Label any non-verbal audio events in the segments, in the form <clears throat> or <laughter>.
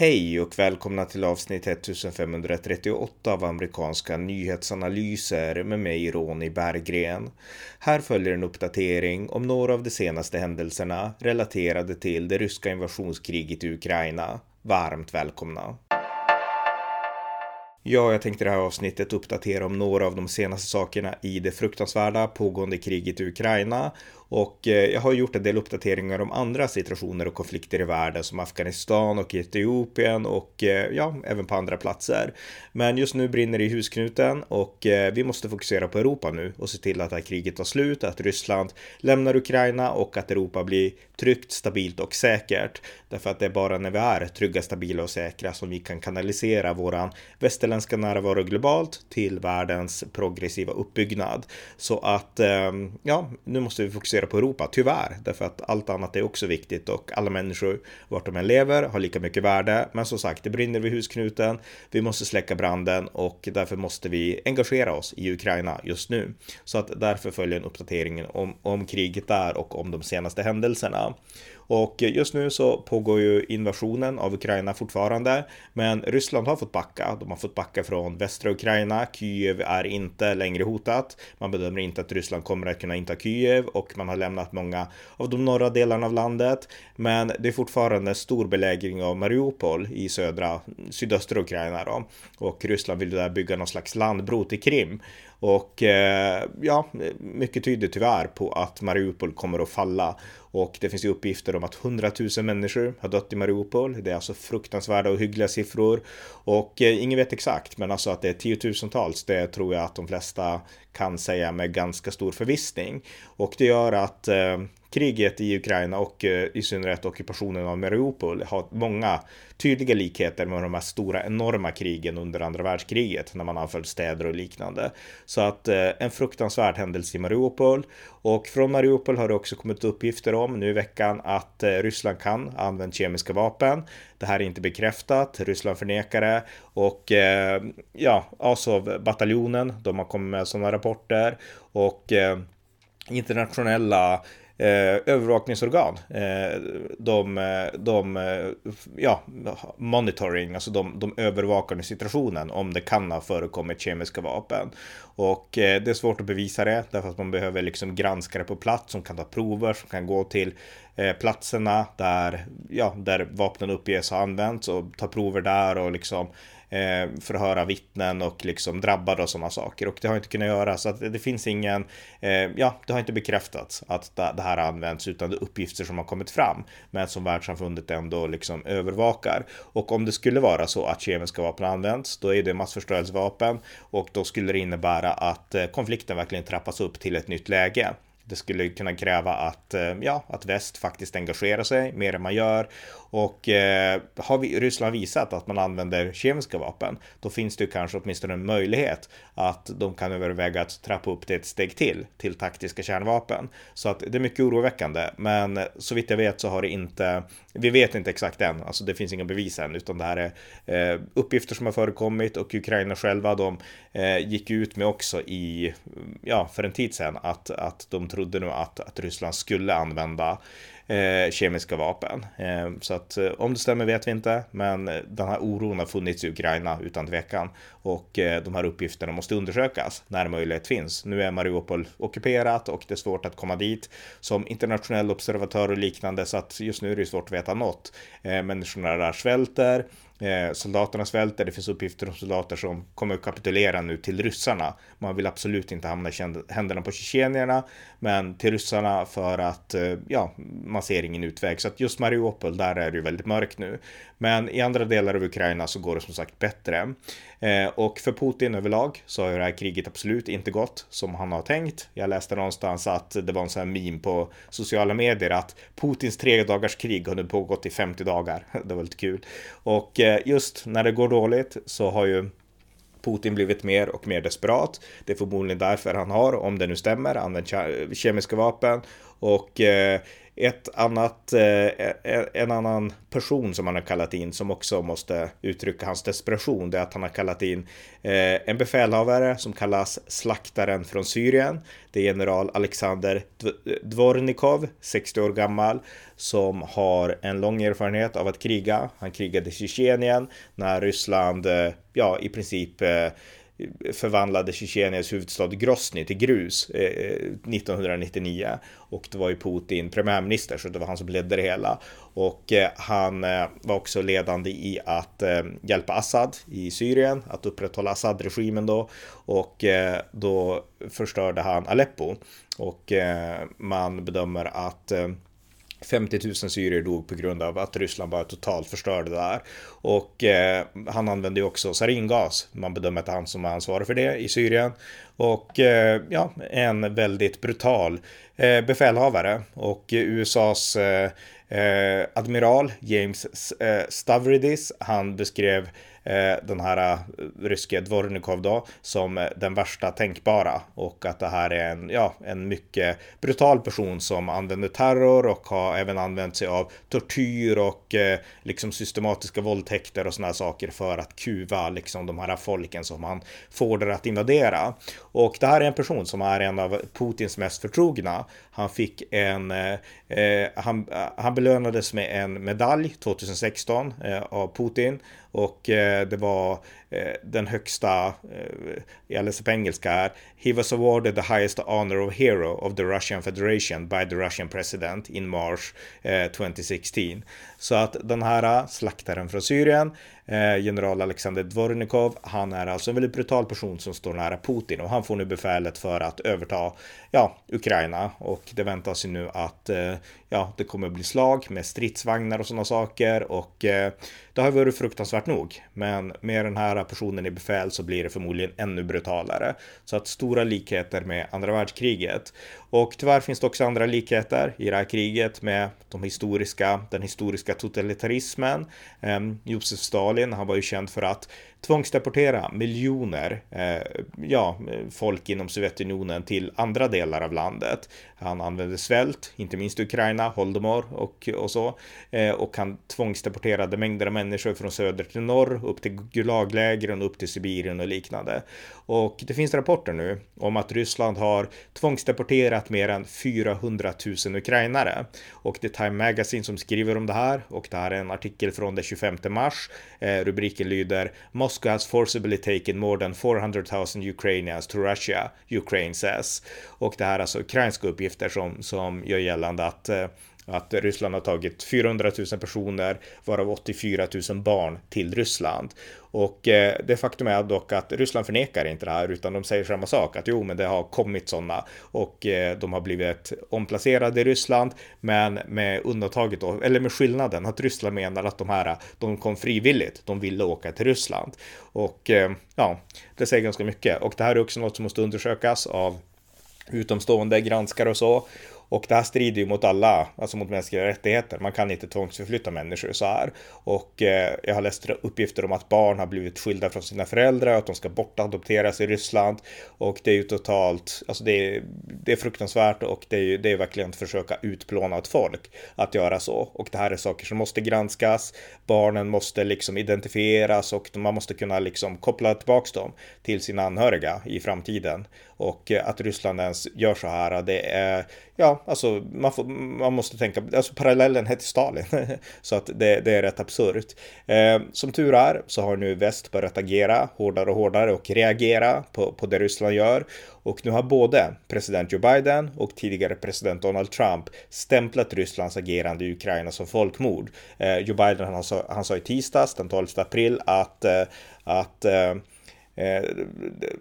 Hej och välkomna till avsnitt 1538 av amerikanska nyhetsanalyser med mig Ronny Berggren. Här följer en uppdatering om några av de senaste händelserna relaterade till det ryska invasionskriget i Ukraina. Varmt välkomna! Ja, jag tänkte det här avsnittet uppdatera om några av de senaste sakerna i det fruktansvärda pågående kriget i Ukraina och eh, jag har gjort en del uppdateringar om andra situationer och konflikter i världen som Afghanistan och Etiopien och eh, ja, även på andra platser. Men just nu brinner det i husknuten och eh, vi måste fokusera på Europa nu och se till att det här kriget tar slut, att Ryssland lämnar Ukraina och att Europa blir tryggt, stabilt och säkert. Därför att det är bara när vi är trygga, stabila och säkra som vi kan kanalisera våran västerländska närvaro globalt till världens progressiva uppbyggnad. Så att ja, nu måste vi fokusera fokusera på Europa, tyvärr, därför att allt annat är också viktigt och alla människor, vart de än lever, har lika mycket värde. Men som sagt, det brinner vid husknuten. Vi måste släcka branden och därför måste vi engagera oss i Ukraina just nu. Så att därför följer en uppdatering om, om kriget där och om de senaste händelserna. Och just nu så pågår ju invasionen av Ukraina fortfarande, men Ryssland har fått backa. De har fått backa från västra Ukraina. Kiev är inte längre hotat. Man bedömer inte att Ryssland kommer att kunna inta Kiev och man har lämnat många av de norra delarna av landet. Men det är fortfarande stor belägring av Mariupol i södra, sydöstra Ukraina då. Och Ryssland vill där bygga någon slags landbro till Krim. Och eh, ja, mycket tyder tyvärr på att Mariupol kommer att falla. Och det finns ju uppgifter om att 100 000 människor har dött i Mariupol. Det är alltså fruktansvärda och hyggliga siffror. Och eh, ingen vet exakt, men alltså att det är tiotusentals, det tror jag att de flesta kan säga med ganska stor förvissning. Och det gör att eh, kriget i Ukraina och eh, i synnerhet ockupationen av Mariupol har många tydliga likheter med de här stora enorma krigen under andra världskriget när man anföll städer och liknande. Så att eh, en fruktansvärd händelse i Mariupol och från Mariupol har det också kommit uppgifter om nu i veckan att eh, Ryssland kan använda kemiska vapen. Det här är inte bekräftat. Ryssland förnekar det och ja, Azov-bataljonen, de har kommit med sådana rapporter och internationella Eh, övervakningsorgan. Eh, de, eh, de, eh, ja, monitoring, alltså de, de övervakar situationen om det kan ha förekommit kemiska vapen. Och eh, det är svårt att bevisa det därför att man behöver liksom granska det på plats som kan ta prover som kan gå till eh, platserna där, ja, där vapnen uppges ha använts och ta prover där och liksom eh, förhöra vittnen och liksom drabbade och sådana saker. Och det har inte kunnat göra så att det finns ingen, eh, ja, det har inte bekräftats att det här används utan det är uppgifter som har kommit fram men som världssamfundet ändå liksom övervakar. Och om det skulle vara så att kemiska vapen används, då är det massförstörelsevapen och då skulle det innebära att eh, konflikten verkligen trappas upp till ett nytt läge. Det skulle kunna kräva att, eh, ja, att väst faktiskt engagerar sig mer än man gör. Och eh, har vi, Ryssland visat att man använder kemiska vapen, då finns det ju kanske åtminstone en möjlighet att de kan överväga att trappa upp det ett steg till, till taktiska kärnvapen. Så att det är mycket oroväckande, men så vitt jag vet så har det inte, vi vet inte exakt än, alltså det finns inga bevis än, utan det här är eh, uppgifter som har förekommit och Ukraina själva, de eh, gick ut med också i, ja, för en tid sedan att, att de trodde nu att, att Ryssland skulle använda eh, kemiska vapen. Eh, så att eh, om det stämmer vet vi inte, men eh, den här oron har funnits i Ukraina utan tvekan och eh, de här uppgifterna måste undersökas när möjlighet finns. Nu är Mariupol ockuperat och det är svårt att komma dit som internationell observatör och liknande så att just nu är det svårt att veta något. Eh, människorna där svälter Eh, soldaterna svälter, det finns uppgifter om soldater som kommer att kapitulera nu till ryssarna. Man vill absolut inte hamna i händerna på tjetjenierna, men till ryssarna för att, eh, ja, man ser ingen utväg. Så att just Mariupol, där är det ju väldigt mörkt nu. Men i andra delar av Ukraina så går det som sagt bättre. Eh, och för Putin överlag så har ju det här kriget absolut inte gått som han har tänkt. Jag läste någonstans att det var en sån här meme på sociala medier att Putins tre dagars krig har nu pågått i 50 dagar. <laughs> Det var lite kul. Och eh, just när det går dåligt så har ju Putin blivit mer och mer desperat. Det är förmodligen därför han har, om det nu stämmer, använt kemiska vapen och eh, ett annat, eh, e- e- en annan person som han har kallat in som också måste uttrycka hans desperation, det är att han har kallat in eh, en befälhavare som kallas Slaktaren från Syrien. Det är general Alexander Dvornikov, 60 år gammal, som har en lång erfarenhet av att kriga. Han krigade i Tjetjenien när Ryssland, eh, ja, i princip eh, förvandlade Tjetjeniens huvudstad Grosny till grus eh, eh 1999 och det var ju Putin premiärminister så det var han som ledde det hela. Och eh, han eh, var också ledande i att eh, hjälpa Assad i Syrien att upprätthålla Assad-regimen då. Och eh, då förstörde han Aleppo. Och eh, man bedömer att eh, 50 000 syrier dog på grund av att Ryssland bara totalt förstörde det där. Och eh, han använde ju också saringas. Man bedömer att han som är ansvarig för det i Syrien. Och eh, ja, en väldigt brutal eh, befälhavare. Och USAs eh, eh, admiral James eh, Stavridis, han beskrev Eh, Eh, den här eh, ryske Dvornikov då som eh, den värsta tänkbara och att det här är en, ja, en mycket brutal person som använder terror och har även använt sig av tortyr och liksom systematiska våldtäkter och sådana saker för att kuva liksom de här folken som han får det att invadera. Och det här är en person som är en av Putins mest förtrogna. Han fick en, eh, han, han belönades med en medalj 2016 eh, av Putin och eh, det var Eh, den högsta, eh, jag läser på engelska här, He was awarded the highest honor of hero of the Russian Federation by the Russian president in March eh, 2016. Så att den här slaktaren från Syrien, general Alexander Dvornikov, han är alltså en väldigt brutal person som står nära Putin och han får nu befälet för att överta, ja, Ukraina. Och det väntas ju nu att, ja, det kommer bli slag med stridsvagnar och sådana saker. Och det har varit fruktansvärt nog, men med den här personen i befäl så blir det förmodligen ännu brutalare. Så att stora likheter med andra världskriget. Och tyvärr finns det också andra likheter i det här kriget med de historiska, den historiska totalitarismen. Ehm, Josef Stalin, han var ju känd för att tvångsdeportera miljoner eh, ja, folk inom Sovjetunionen till andra delar av landet. Han använde svält, inte minst Ukraina, Holodomor och, och så. Eh, och han tvångsdeporterade mängder av människor från söder till norr, upp till Gulaglägren, upp till Sibirien och liknande. Och det finns rapporter nu om att Ryssland har tvångsdeporterat mer än 400 000 ukrainare. Och det är Time Magazine som skriver om det här och det här är en artikel från den 25 mars. Eh, rubriken lyder Moscow has forcibly taken more than 400 000 Ukrainians to Russia, Ukraine says. Och det här är alltså ukrainska uppgifter som, som gör gällande att eh, att Ryssland har tagit 400 000 personer, varav 84 000 barn, till Ryssland. Och eh, det faktum är dock att Ryssland förnekar inte det här, utan de säger samma sak, att jo, men det har kommit sådana och eh, de har blivit omplacerade i Ryssland, men med undantaget då, eller med skillnaden att Ryssland menar att de här, de kom frivilligt, de ville åka till Ryssland. Och eh, ja, det säger ganska mycket. Och det här är också något som måste undersökas av utomstående granskare och så. Och det här strider ju mot alla, alltså mot mänskliga rättigheter. Man kan inte tvångsförflytta människor så här. Och eh, jag har läst uppgifter om att barn har blivit skilda från sina föräldrar att de ska bortadopteras i Ryssland. Och det är ju totalt, alltså det är, det är fruktansvärt och det är ju det är verkligen att försöka utplåna ett folk att göra så. Och det här är saker som måste granskas. Barnen måste liksom identifieras och man måste kunna liksom koppla tillbaka dem till sina anhöriga i framtiden. Och eh, att Ryssland ens gör så här, det är, ja, alltså man, får, man måste tänka, alltså parallellen heter Stalin. <laughs> så att det, det är rätt absurt. Eh, som tur är så har nu väst börjat agera hårdare och hårdare och reagera på, på det Ryssland gör. Och nu har både president Joe Biden och tidigare president Donald Trump stämplat Rysslands agerande i Ukraina som folkmord. Eh, Joe Biden han sa, han sa i tisdags den 12 april att, eh, att eh, eh,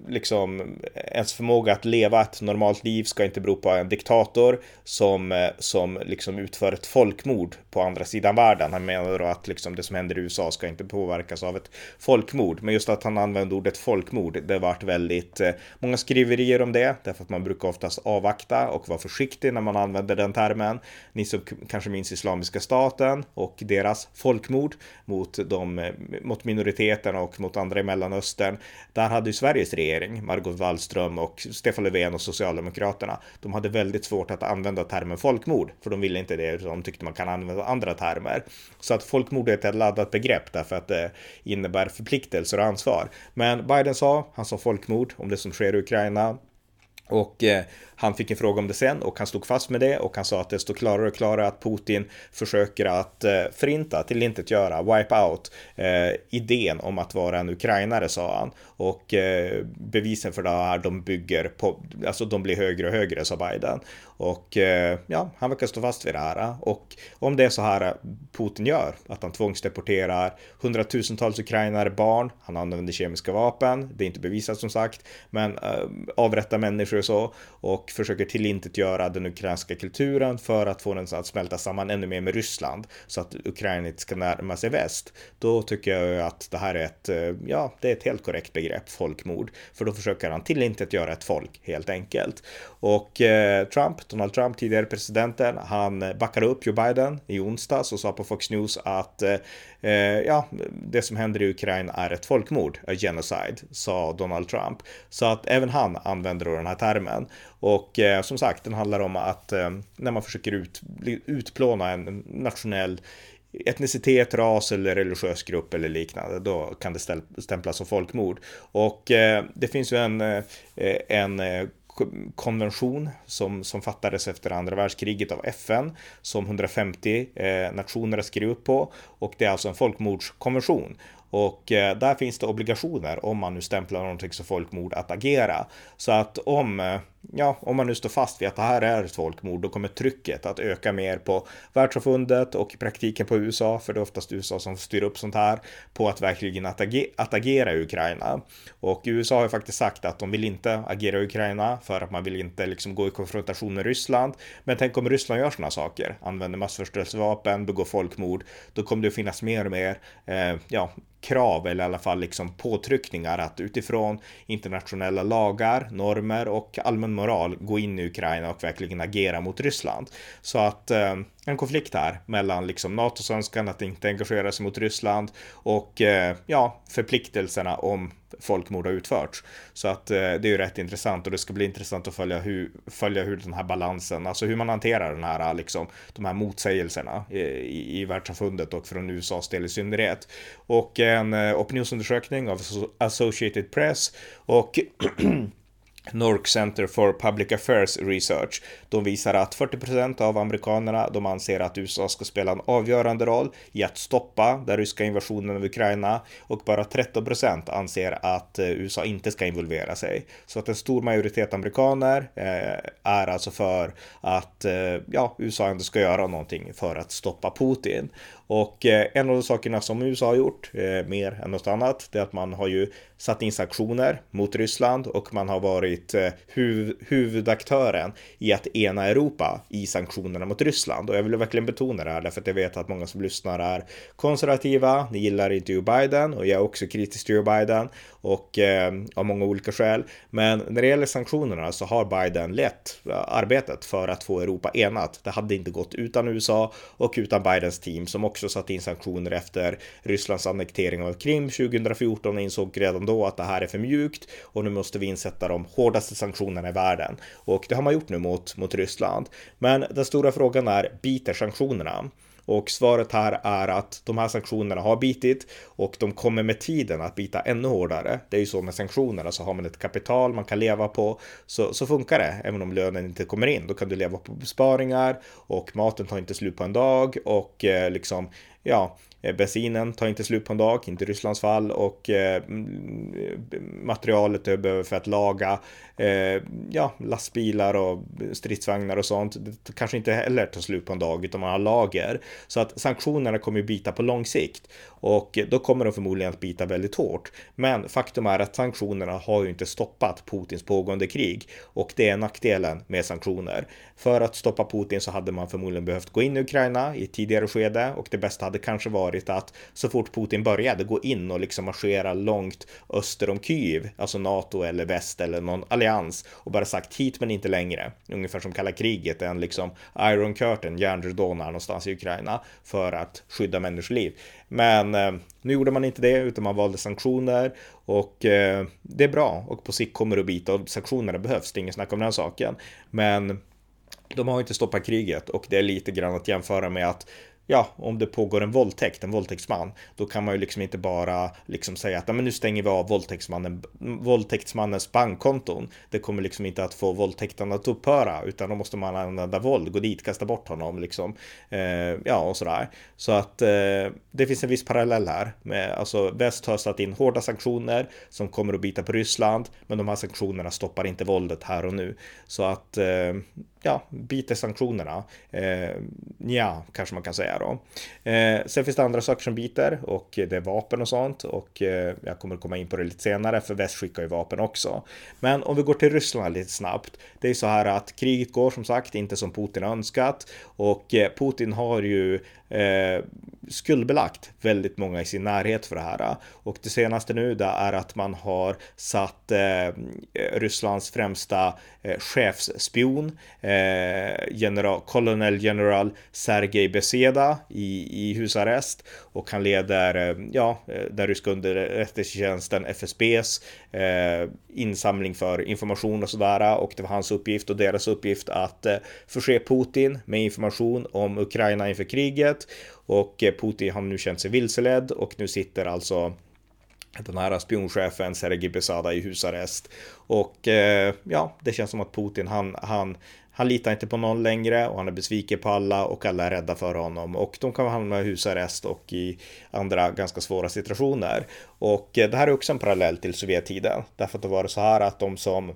liksom ens förmåga att leva ett normalt liv ska inte bero på en diktator som, eh, som liksom utför ett folkmord på andra sidan världen. Han menar då att liksom det som händer i USA ska inte påverkas av ett folkmord. Men just att han använde ordet folkmord, det varit väldigt eh, många skriverier om det, därför att man brukar oftast avvakta och vara försiktig när man använder den termen. Ni som kanske minns Islamiska staten och deras folkmord mot, de, eh, mot minoriteterna och mot andra i Mellanöstern där hade ju Sveriges regering, Margot Wallström och Stefan Löfven och Socialdemokraterna, de hade väldigt svårt att använda termen folkmord, för de ville inte det, de tyckte man kan använda andra termer. Så att folkmord är ett laddat begrepp därför att det innebär förpliktelser och ansvar. Men Biden sa, han sa folkmord om det som sker i Ukraina, och eh, han fick en fråga om det sen och han stod fast med det och han sa att det står klarare och klarare att Putin försöker att eh, förinta, tillintetgöra, wipe out eh, idén om att vara en ukrainare sa han. Och eh, bevisen för det här de bygger på, alltså de blir högre och högre sa Biden. Och eh, ja, han verkar stå fast vid det här. Och om det är så här Putin gör, att han tvångsdeporterar hundratusentals ukrainare barn, han använder kemiska vapen, det är inte bevisat som sagt, men eh, avrättar människor och så och försöker tillintetgöra den ukrainska kulturen för att få den att smälta samman ännu mer med Ryssland så att Ukraina inte ska närma sig väst. Då tycker jag att det här är ett, eh, ja, det är ett helt korrekt begrepp, folkmord, för då försöker han tillintetgöra ett folk helt enkelt. Och eh, Trump, Donald Trump, tidigare presidenten, han backade upp Joe Biden i onsdags och sa på Fox News att eh, eh, ja, det som händer i Ukraina är ett folkmord, a genocide, sa Donald Trump. Så att även han använder då den här termen. Och eh, som sagt, den handlar om att eh, när man försöker ut, utplåna en nationell etnicitet, ras eller religiös grupp eller liknande, då kan det stämplas som folkmord. Och eh, det finns ju en, eh, en eh, konvention som, som fattades efter andra världskriget av FN som 150 eh, nationer skrev upp på och det är alltså en folkmordskonvention och eh, där finns det obligationer om man nu stämplar någonting som folkmord att agera. Så att om, eh, ja, om man nu står fast vid att det här är ett folkmord, då kommer trycket att öka mer på världssamfundet och i praktiken på USA, för det är oftast USA som styr upp sånt här, på att verkligen att, att agera i Ukraina. Och USA har ju faktiskt sagt att de vill inte agera i Ukraina för att man vill inte liksom gå i konfrontation med Ryssland. Men tänk om Ryssland gör sådana saker, använder massförstörelsevapen, begår folkmord, då kommer det finnas mer och mer, eh, ja, krav eller i alla fall liksom påtryckningar att utifrån internationella lagar, normer och allmän moral gå in i Ukraina och verkligen agera mot Ryssland. Så att eh, en konflikt här mellan liksom NATOs önskan att inte engagera sig mot Ryssland och eh, ja, förpliktelserna om folkmord har utförts. Så att eh, det är ju rätt intressant och det ska bli intressant att följa hur, följa hur den här balansen, alltså hur man hanterar den här liksom, de här motsägelserna i, i, i världssamfundet och från USAs del i synnerhet. Och en eh, opinionsundersökning av Associated Press och <clears throat> Nork Center for Public Affairs Research. De visar att 40% av amerikanerna de anser att USA ska spela en avgörande roll i att stoppa den ryska invasionen av Ukraina och bara 13% anser att eh, USA inte ska involvera sig. Så att en stor majoritet amerikaner eh, är alltså för att eh, ja, USA ändå ska göra någonting för att stoppa Putin. Och eh, en av de sakerna som USA har gjort, eh, mer än något annat, det är att man har ju satt in sanktioner mot Ryssland och man har varit eh, huv huvudaktören i att ena Europa i sanktionerna mot Ryssland. Och jag vill verkligen betona det här därför att jag vet att många som lyssnar är konservativa, ni gillar inte Joe Biden och jag är också kritisk till Joe Biden och eh, av många olika skäl. Men när det gäller sanktionerna så har Biden lett arbetet för att få Europa enat. Det hade inte gått utan USA och utan Bidens team som också satt in sanktioner efter Rysslands annektering av Krim 2014 och insåg redan då att det här är för mjukt och nu måste vi insätta de hårdaste sanktionerna i världen. Och det har man gjort nu mot, mot Ryssland. Men den stora frågan är, biter sanktionerna? Och svaret här är att de här sanktionerna har bitit och de kommer med tiden att bita ännu hårdare. Det är ju så med sanktionerna, så alltså har man ett kapital man kan leva på så, så funkar det. Även om lönen inte kommer in, då kan du leva på besparingar och maten tar inte slut på en dag och eh, liksom ja, Eh, bensinen tar inte slut på en dag, inte i Rysslands fall och eh, materialet du behöver för att laga eh, ja, lastbilar och stridsvagnar och sånt. Det kanske inte heller tar slut på en dag utan man har lager. Så att sanktionerna kommer ju bita på lång sikt och då kommer de förmodligen att bita väldigt hårt. Men faktum är att sanktionerna har ju inte stoppat Putins pågående krig och det är nackdelen med sanktioner. För att stoppa Putin så hade man förmodligen behövt gå in i Ukraina i ett tidigare skede och det bästa hade kanske varit att så fort Putin började gå in och liksom marschera långt öster om Kyiv, alltså NATO eller väst eller någon allians och bara sagt hit men inte längre. Ungefär som kalla kriget, en liksom Iron Curtain, järnridån någonstans i Ukraina för att skydda människoliv. Men eh, nu gjorde man inte det utan man valde sanktioner och eh, det är bra och på sikt kommer det att bita och sanktionerna behövs. Det är inget snack om den saken. Men de har inte stoppat kriget och det är lite grann att jämföra med att ja, om det pågår en våldtäkt, en våldtäktsman, då kan man ju liksom inte bara liksom säga att men nu stänger vi av våldtäktsmannen, våldtäktsmannens bankkonton. Det kommer liksom inte att få våldtäkten att upphöra, utan då måste man använda våld, gå dit, kasta bort honom liksom. Eh, ja, och sådär. Så att eh, det finns en viss parallell här med, alltså väst har satt in hårda sanktioner som kommer att bita på Ryssland, men de här sanktionerna stoppar inte våldet här och nu. Så att eh, ja, biter sanktionerna. Eh, ja, kanske man kan säga då. Eh, sen finns det andra saker som biter och det är vapen och sånt och eh, jag kommer komma in på det lite senare för väst skickar ju vapen också. Men om vi går till Ryssland lite snabbt. Det är så här att kriget går som sagt inte som Putin önskat och eh, Putin har ju eh, skuldbelagt väldigt många i sin närhet för det här. Och det senaste nu det är att man har satt eh, Rysslands främsta eh, chefsspion, eh, Eh, general, kolonel general Sergej Beseda i, i husarrest. Och han leder, eh, ja, eh, den ryska underrättelsetjänsten FSBs eh, insamling för information och sådär. Och det var hans uppgift och deras uppgift att eh, förse Putin med information om Ukraina inför kriget. Och eh, Putin har nu känt sig vilseledd och nu sitter alltså den här spionchefen Sergej Besada i husarrest. Och eh, ja, det känns som att Putin, han, han, han litar inte på någon längre och han är besviken på alla och alla är rädda för honom och de kan hamna i husarrest och i andra ganska svåra situationer. Och eh, det här är också en parallell till Sovjettiden därför att det var så här att de som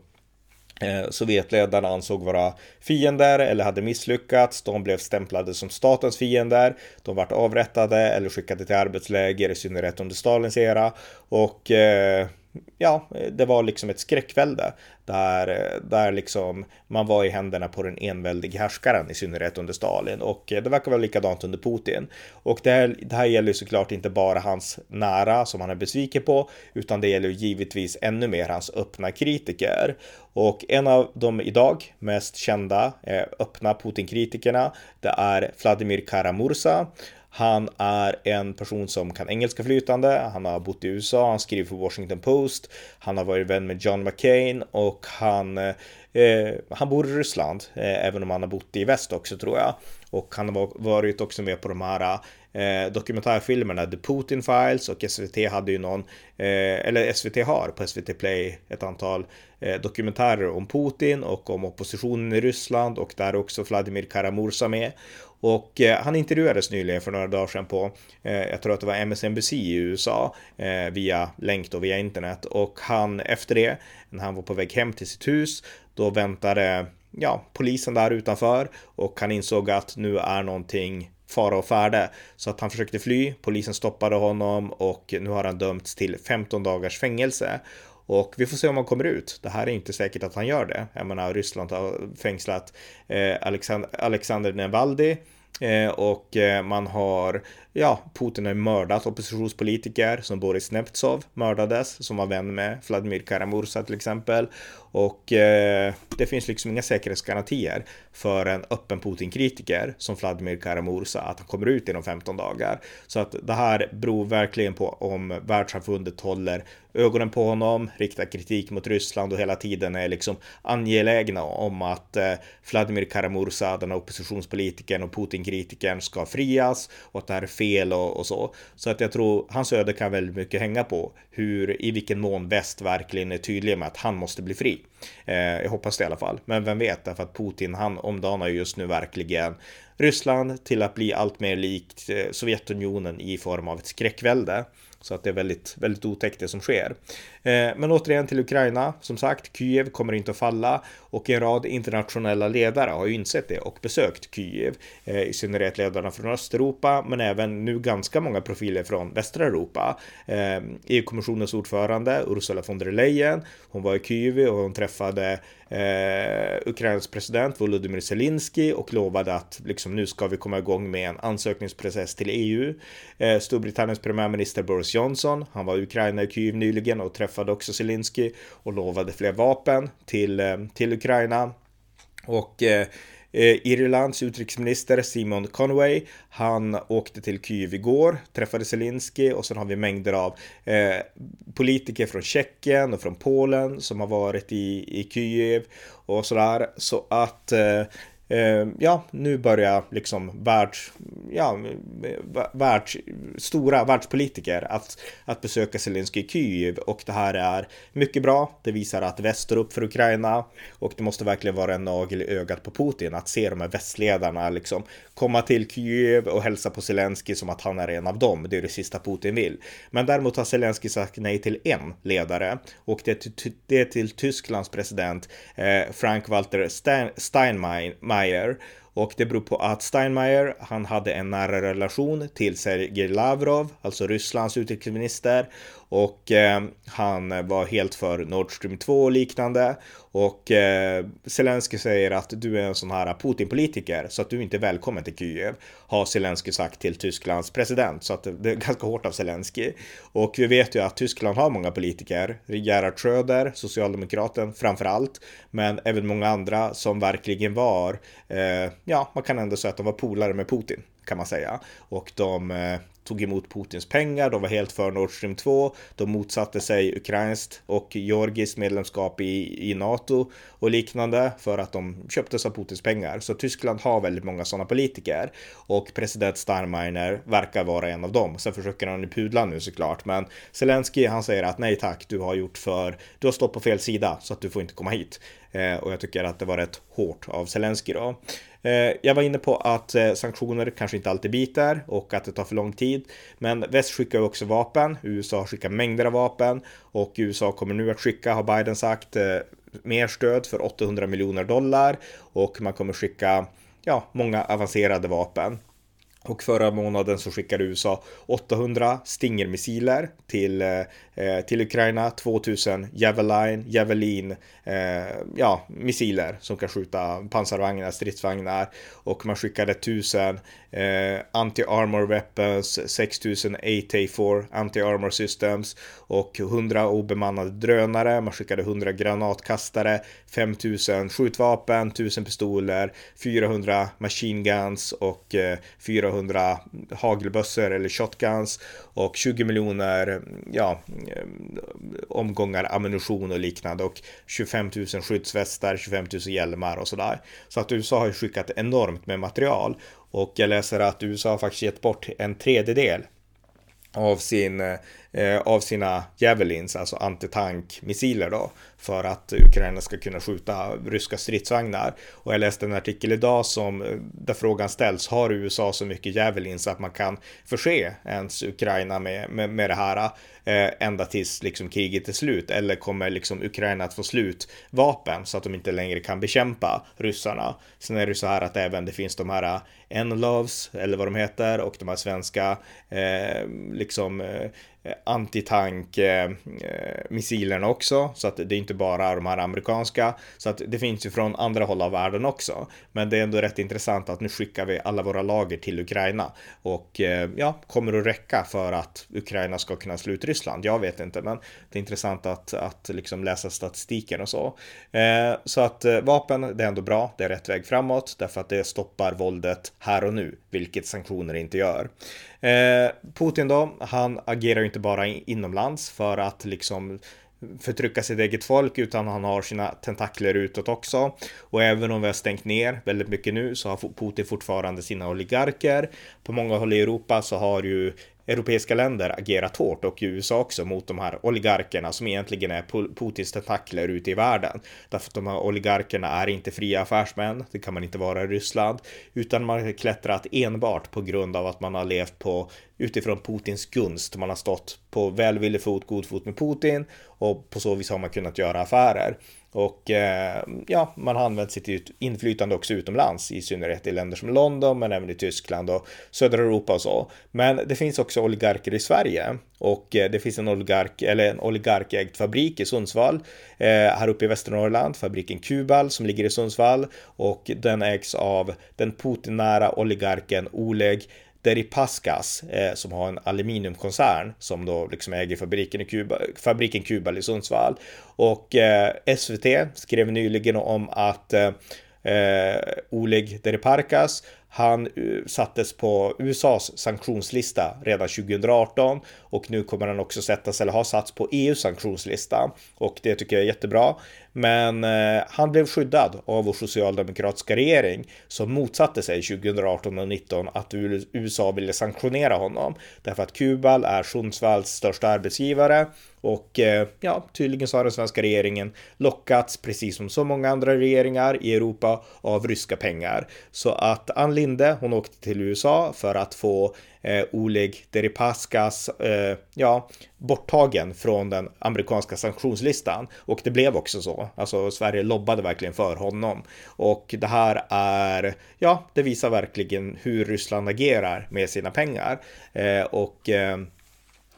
eh, Sovjetledarna ansåg vara fiender eller hade misslyckats. De blev stämplade som statens fiender. De vart avrättade eller skickade till arbetsläger, i synnerhet under Stalins era. Och eh, ja, det var liksom ett skräckvälde där, där liksom man var i händerna på den enväldige härskaren i synnerhet under Stalin och det verkar vara likadant under Putin. Och det här, det här gäller såklart inte bara hans nära som han är besviken på utan det gäller givetvis ännu mer hans öppna kritiker. Och en av de idag mest kända eh, öppna Putin-kritikerna det är Vladimir Karamursa han är en person som kan engelska flytande. Han har bott i USA, han skriver för Washington Post. Han har varit vän med John McCain och han, eh, han bor i Ryssland, eh, även om han har bott i väst också tror jag. Och han har varit också med på de här eh, dokumentärfilmerna The Putin Files och SVT hade ju någon, eh, eller SVT har på SVT Play ett antal eh, dokumentärer om Putin och om oppositionen i Ryssland och där är också Vladimir Karamursa med. Och eh, han intervjuades nyligen för några dagar sedan på, eh, jag tror att det var MSNBC i USA, eh, via länk då via internet. Och han efter det, när han var på väg hem till sitt hus, då väntade ja, polisen där utanför och han insåg att nu är någonting fara och färde. Så att han försökte fly, polisen stoppade honom och nu har han dömts till 15 dagars fängelse. Och vi får se om han kommer ut. Det här är inte säkert att han gör det. Jag menar, Ryssland har fängslat eh, Alexander, Alexander Navalny eh, och eh, man har ja, Putin har mördat oppositionspolitiker som Boris Nemtsov mördades, som var vän med Vladimir Karamursa till exempel. Och eh, det finns liksom inga säkerhetsgarantier för en öppen Putin-kritiker som Vladimir Karamursa att han kommer ut inom 15 dagar. Så att det här beror verkligen på om världssamfundet håller ögonen på honom, riktar kritik mot Ryssland och hela tiden är liksom angelägna om att eh, Vladimir Karamursa, den här oppositionspolitikern och Putin-kritikern ska frias och att det här är fel och, och, så. Så att jag tror hans öde kan väldigt mycket hänga på hur, i vilken mån väst verkligen är tydlig med att han måste bli fri. Eh, jag hoppas det i alla fall. Men vem vet, därför att Putin, han omdanar just nu verkligen Ryssland till att bli allt mer likt eh, Sovjetunionen i form av ett skräckvälde. Så att det är väldigt, väldigt otäckt det som sker. Eh, men återigen till Ukraina. Som sagt, Kiev kommer inte att falla och en rad internationella ledare har ju insett det och besökt Kiev. Eh, I synnerhet ledarna från Östeuropa, men även nu ganska många profiler från västra Europa. Eh, EU-kommissionens ordförande Ursula von der Leyen, hon var i Kiev och hon träffade eh, Ukrainas president Volodymyr Zelensky och lovade att liksom, nu ska vi komma igång med en ansökningsprocess till EU. Eh, Storbritanniens premiärminister Boris Johnson, han var i Ukraina i Kyiv nyligen och träffade träffade också Zelensky och lovade fler vapen till, eh, till Ukraina. Och eh, Irlands utrikesminister Simon Conway, han åkte till Kyiv igår, träffade Zelensky och sen har vi mängder av eh, politiker från Tjeckien och från Polen som har varit i, i Kyiv och sådär. Så att Eh, Eh, ja, nu börjar liksom världs, ja, världs, stora världspolitiker att, att besöka Zelensky i Kyiv och det här är mycket bra. Det visar att väst står upp för Ukraina och det måste verkligen vara en nagel i ögat på Putin att se de här västledarna liksom komma till Kyiv och hälsa på Zelensky som att han är en av dem. Det är det sista Putin vill. Men däremot har Zelensky sagt nej till en ledare och det är till, det är till Tysklands president eh, Frank-Walter Steinmeier och det beror på att Steinmeier, han hade en nära relation till Sergej Lavrov, alltså Rysslands utrikesminister och eh, han var helt för Nord Stream 2 och liknande. Och eh, Zelensky säger att du är en sån här Putin-politiker så att du inte är välkommen till Kiev. Har Zelensky sagt till Tysklands president. Så att det är ganska hårt av Zelensky. Och vi vet ju att Tyskland har många politiker. Gerhard Schröder, socialdemokraten framför allt. Men även många andra som verkligen var, eh, ja, man kan ändå säga att de var polare med Putin kan man säga. Och de eh, tog emot Putins pengar, de var helt för Nord Stream 2, de motsatte sig ukrainskt och georgiskt medlemskap i, i NATO och liknande för att de köptes av Putins pengar. Så Tyskland har väldigt många sådana politiker och president Steinmeier verkar vara en av dem. Sen försöker han ju pudla nu såklart, men Zelensky han säger att nej tack, du har gjort för, du har stått på fel sida så att du får inte komma hit. Eh, och jag tycker att det var rätt hårt av Zelensky då. Eh, jag var inne på att eh, sanktioner kanske inte alltid biter och att det tar för lång tid. Men väst skickar ju också vapen. USA skickar mängder av vapen och USA kommer nu att skicka, har Biden sagt, mer stöd för 800 miljoner dollar och man kommer skicka ja, många avancerade vapen. Och förra månaden så skickade USA 800 Stinger-missiler till, eh, till Ukraina, 2000 Javelin, Javelin, eh, ja, missiler som kan skjuta pansarvagnar, stridsvagnar och man skickade 1000 eh, anti-armor weapons, 6000 AT4 anti-armor systems och 100 obemannade drönare. Man skickade 100 granatkastare, 5000 skjutvapen, 1000 pistoler, 400 machine guns och eh, 400 hagelbössor eller shotguns och 20 miljoner ja, eh, omgångar ammunition och liknande och 25 000 skyddsvästar, 25 000 hjälmar och sådär. Så att USA har skickat enormt med material och jag läser att USA har faktiskt gett bort en tredjedel av, sin, eh, Eh, av sina Javelins, alltså antitankmissiler då, för att Ukraina ska kunna skjuta ryska stridsvagnar. Och jag läste en artikel idag som, eh, där frågan ställs, har USA så mycket Javelins att man kan förse ens Ukraina med, med, med det här eh, ända tills liksom kriget är slut? Eller kommer liksom Ukraina att få slut vapen så att de inte längre kan bekämpa ryssarna? Sen är det så här att även det finns de här eh, Enlovs, eller vad de heter, och de här svenska eh, liksom eh, Eh, antitank-missilerna eh, eh, också. Så att det är inte bara de här amerikanska. Så att det finns ju från andra håll av världen också. Men det är ändå rätt intressant att nu skickar vi alla våra lager till Ukraina. Och ja, kommer att räcka för att Ukraina ska kunna slå ut Ryssland? Jag vet inte, men det är intressant att, att liksom läsa statistiken och så. Så att vapen, det är ändå bra. Det är rätt väg framåt därför att det stoppar våldet här och nu, vilket sanktioner inte gör. Eh, Putin då, han agerar ju inte bara inomlands för att liksom förtrycka sitt eget folk utan han har sina tentakler utåt också. Och även om vi har stängt ner väldigt mycket nu så har Putin fortfarande sina oligarker. På många håll i Europa så har ju europeiska länder agerat hårt och USA också mot de här oligarkerna som egentligen är Putins tentakler ute i världen. Därför att de här oligarkerna är inte fria affärsmän, det kan man inte vara i Ryssland, utan man har klättrat enbart på grund av att man har levt på utifrån Putins gunst. Man har stått på välvillig fot, god fot med Putin och på så vis har man kunnat göra affärer. Och eh, ja, man har använt sitt inflytande också utomlands, i synnerhet i länder som London, men även i Tyskland och södra Europa och så. Men det finns också oligarker i Sverige och eh, det finns en oligark eller en oligarkägd fabrik i Sundsvall eh, här uppe i Västernorrland, fabriken Kubal som ligger i Sundsvall och den ägs av den Putin-nära oligarken Oleg Deripaskas eh, som har en aluminiumkoncern som då liksom äger fabriken, i Kuba, fabriken Kubal i Sundsvall. Och eh, SVT skrev nyligen om att eh, eh Oleg Deripaskas, han eh, sattes på USAs sanktionslista redan 2018 och nu kommer han också sättas eller har satts på EUs sanktionslista och det tycker jag är jättebra. Men eh, han blev skyddad av vår socialdemokratiska regering som motsatte sig 2018 och 19 att USA ville sanktionera honom därför att Kubal är Sundsvalls största arbetsgivare och eh, ja, tydligen så har den svenska regeringen lockats, precis som så många andra regeringar i Europa, av ryska pengar. Så att Ann Linde, hon åkte till USA för att få eh, Oleg Deripaskas, eh, ja, borttagen från den amerikanska sanktionslistan. Och det blev också så. Alltså Sverige lobbade verkligen för honom. Och det här är, ja, det visar verkligen hur Ryssland agerar med sina pengar. Eh, och eh,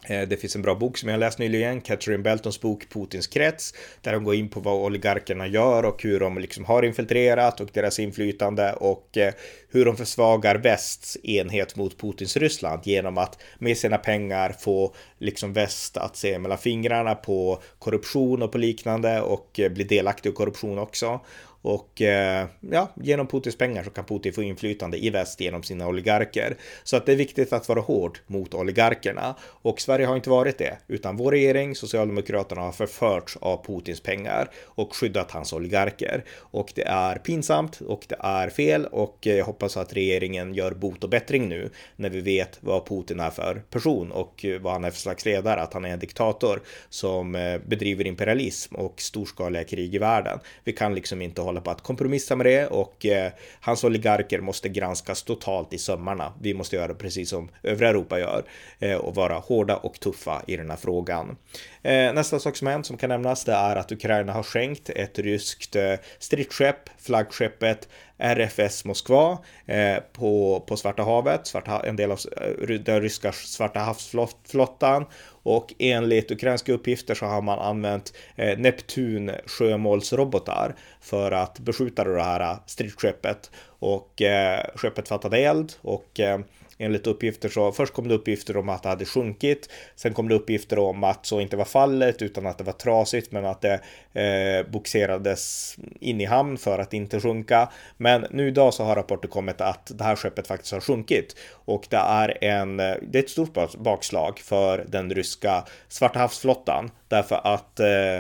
Eh, det finns en bra bok som jag läst nyligen, Catherine Beltons bok Putins krets, där de går in på vad oligarkerna gör och hur de liksom har infiltrerat och deras inflytande och eh, hur de försvagar västs enhet mot Putins Ryssland genom att med sina pengar få liksom väst att se mellan fingrarna på korruption och på liknande och eh, bli delaktig i korruption också. Och eh, ja, genom Putins pengar så kan Putin få inflytande i väst genom sina oligarker. Så att det är viktigt att vara hård mot oligarkerna. Och Sverige har inte varit det, utan vår regering, Socialdemokraterna, har förförts av Putins pengar och skyddat hans oligarker. Och det är pinsamt och det är fel och jag hoppas att regeringen gör bot och bättring nu när vi vet vad Putin är för person och vad han är för slags ledare, att han är en diktator som eh, bedriver imperialism och storskaliga krig i världen. Vi kan liksom inte hålla håller på att kompromissa med det och eh, hans oligarker måste granskas totalt i sömmarna. Vi måste göra precis som övriga Europa gör eh, och vara hårda och tuffa i den här frågan. Eh, nästa sak som hänt som kan nämnas det är att Ukraina har skänkt ett ryskt eh, stridsskepp, flaggskeppet RFS Moskva eh, på, på Svarta havet, Svarta, en del av eh, den ryska Svarta havsflottan. Och enligt ukrainska uppgifter så har man använt eh, Neptun sjömålsrobotar för att beskjuta det här eh, stridsskeppet och eh, skeppet fattade eld och eh, enligt uppgifter så först kom det uppgifter om att det hade sjunkit. Sen kom det uppgifter om att så inte var fallet utan att det var trasigt men att det eh, boxerades in i hamn för att inte sjunka. Men nu idag så har rapporter kommit att det här skeppet faktiskt har sjunkit och det är en. Det är ett stort bakslag för den ryska Svarta havsflottan därför att eh,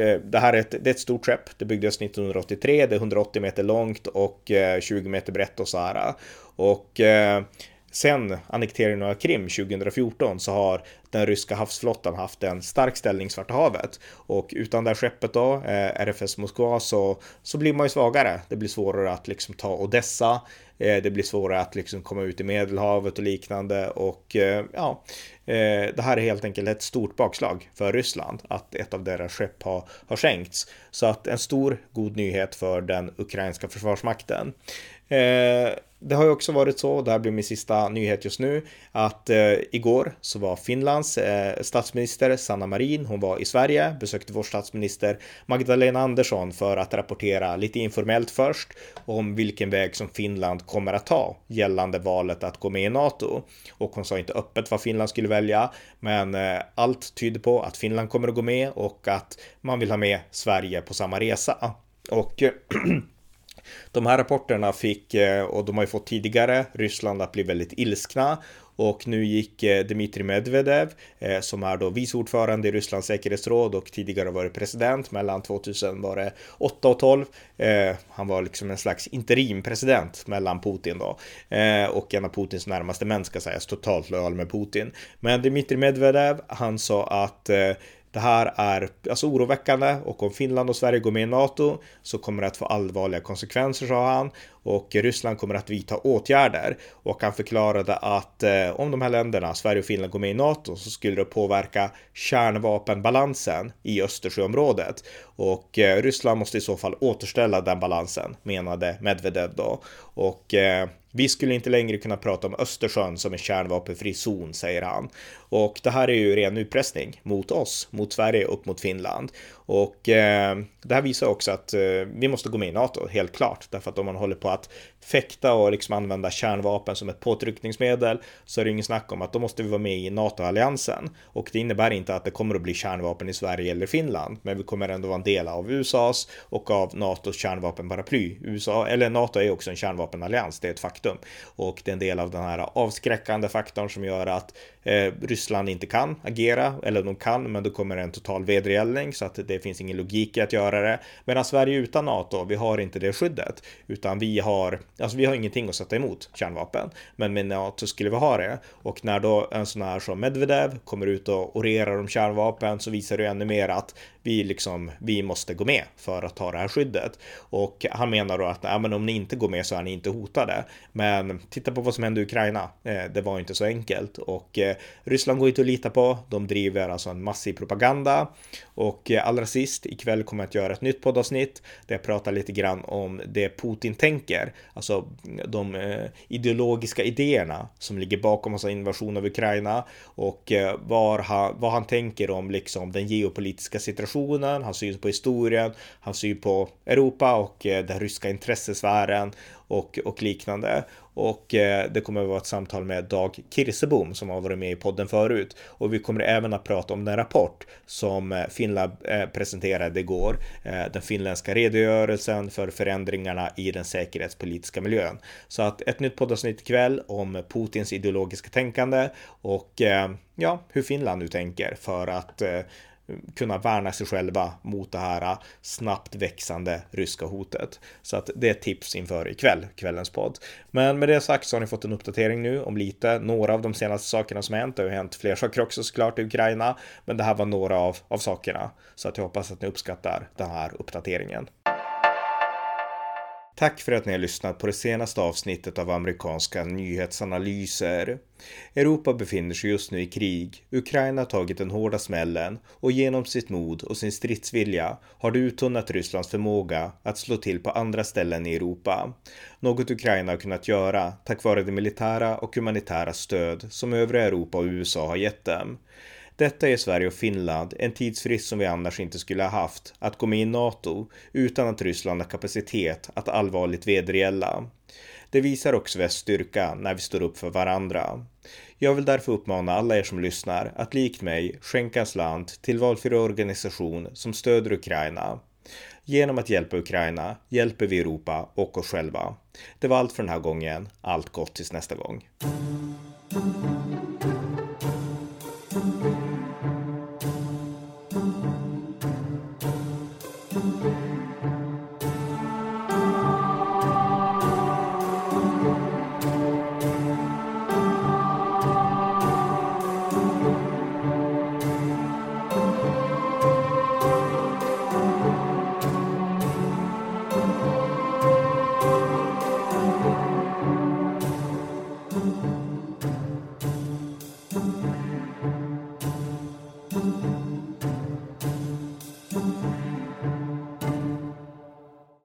eh, det här är ett, det är ett stort skepp. Det byggdes 1983. Det är 180 meter långt och eh, 20 meter brett och så här. Och eh, Sen annekteringen av Krim 2014 så har den ryska havsflottan haft en stark ställning i Svarta havet och utan det här skeppet då, eh, RFS Moskva, så, så blir man ju svagare. Det blir svårare att liksom ta Odessa. Eh, det blir svårare att liksom komma ut i Medelhavet och liknande och eh, ja, det här är helt enkelt ett stort bakslag för Ryssland att ett av deras skepp har, har sänkts. Så att en stor god nyhet för den ukrainska försvarsmakten. Det har ju också varit så, det här blir min sista nyhet just nu, att eh, igår så var Finlands eh, statsminister Sanna Marin, hon var i Sverige, besökte vår statsminister Magdalena Andersson för att rapportera lite informellt först om vilken väg som Finland kommer att ta gällande valet att gå med i NATO. Och hon sa inte öppet vad Finland skulle välja, men eh, allt tyder på att Finland kommer att gå med och att man vill ha med Sverige på samma resa. Och eh, <clears throat> De här rapporterna fick, eh, och de har ju fått tidigare, Ryssland att bli väldigt ilskna och nu gick eh, Dmitrij Medvedev, eh, som är då vice ordförande i Rysslands säkerhetsråd och tidigare varit president mellan 2008 och 12. Han var liksom en slags interimpresident mellan Putin då och en av Putins närmaste män ska sägas, totalt lojal med Putin. Men Dmitrij Medvedev, han sa att det här är alltså oroväckande och om Finland och Sverige går med i NATO så kommer det att få allvarliga konsekvenser, sa han. och Ryssland kommer att vidta åtgärder och han förklarade att eh, om de här länderna, Sverige och Finland, går med i NATO så skulle det påverka kärnvapenbalansen i Östersjöområdet och eh, Ryssland måste i så fall återställa den balansen menade Medvedev då och eh, vi skulle inte längre kunna prata om Östersjön som en kärnvapenfri zon, säger han. Och det här är ju ren utpressning mot oss, mot Sverige upp mot Finland. Och eh, det här visar också att eh, vi måste gå med i NATO, helt klart. Därför att om man håller på att fäkta och liksom använda kärnvapen som ett påtryckningsmedel så är det ingen snack om att då måste vi vara med i NATO-alliansen. Och det innebär inte att det kommer att bli kärnvapen i Sverige eller Finland, men vi kommer ändå vara en del av USAs och av NATOs kärnvapenparaply. USA, eller NATO är också en kärnvapenallians, det är ett faktum. Och det är en del av den här avskräckande faktorn som gör att eh, Ryssland inte kan agera, eller de kan, men då kommer en total vedergällning så att det finns ingen logik i att göra det. Medan Sverige utan NATO, vi har inte det skyddet, utan vi har, alltså vi har ingenting att sätta emot kärnvapen, men med NATO skulle vi ha det. Och när då en sån här som Medvedev kommer ut och orerar om kärnvapen så visar det ännu mer att vi liksom, vi måste gå med för att ta det här skyddet. Och han menar då att ja, men om ni inte går med så är ni inte hotade. Men titta på vad som hände i Ukraina. Eh, det var inte så enkelt och eh, Ryssland går inte att lita på. De driver alltså en massiv propaganda. Och eh, allra sist ikväll kommer jag att göra ett nytt poddavsnitt där jag pratar lite grann om det Putin tänker, alltså de eh, ideologiska idéerna som ligger bakom alltså invasion av Ukraina och eh, var han, vad han tänker om liksom den geopolitiska situationen, hans syn på historien, hans syn på Europa och den ryska intressesfären och, och liknande. Och eh, det kommer att vara ett samtal med Dag Kirsebom som har varit med i podden förut. Och vi kommer även att prata om den rapport som eh, Finland eh, presenterade igår. Eh, den finländska redogörelsen för förändringarna i den säkerhetspolitiska miljön. Så att ett nytt poddavsnitt ikväll om Putins ideologiska tänkande och eh, ja, hur Finland nu tänker för att eh, kunna värna sig själva mot det här äh, snabbt växande ryska hotet. Så att det är ett tips inför ikväll, kvällens podd. Men med det sagt så har ni fått en uppdatering nu om lite, några av de senaste sakerna som hänt. Det har ju hänt fler saker också såklart i Ukraina, men det här var några av, av sakerna. Så att jag hoppas att ni uppskattar den här uppdateringen. Tack för att ni har lyssnat på det senaste avsnittet av amerikanska nyhetsanalyser. Europa befinner sig just nu i krig. Ukraina har tagit den hårda smällen och genom sitt mod och sin stridsvilja har det uttunnat Rysslands förmåga att slå till på andra ställen i Europa. Något Ukraina har kunnat göra tack vare det militära och humanitära stöd som övriga Europa och USA har gett dem. Detta ger Sverige och Finland en tidsfrist som vi annars inte skulle ha haft att gå med i NATO utan att Ryssland har kapacitet att allvarligt vedergälla. Det visar också västs styrka när vi står upp för varandra. Jag vill därför uppmana alla er som lyssnar att likt mig skänka en slant till valfri organisation som stöder Ukraina. Genom att hjälpa Ukraina hjälper vi Europa och oss själva. Det var allt för den här gången. Allt gott tills nästa gång. something.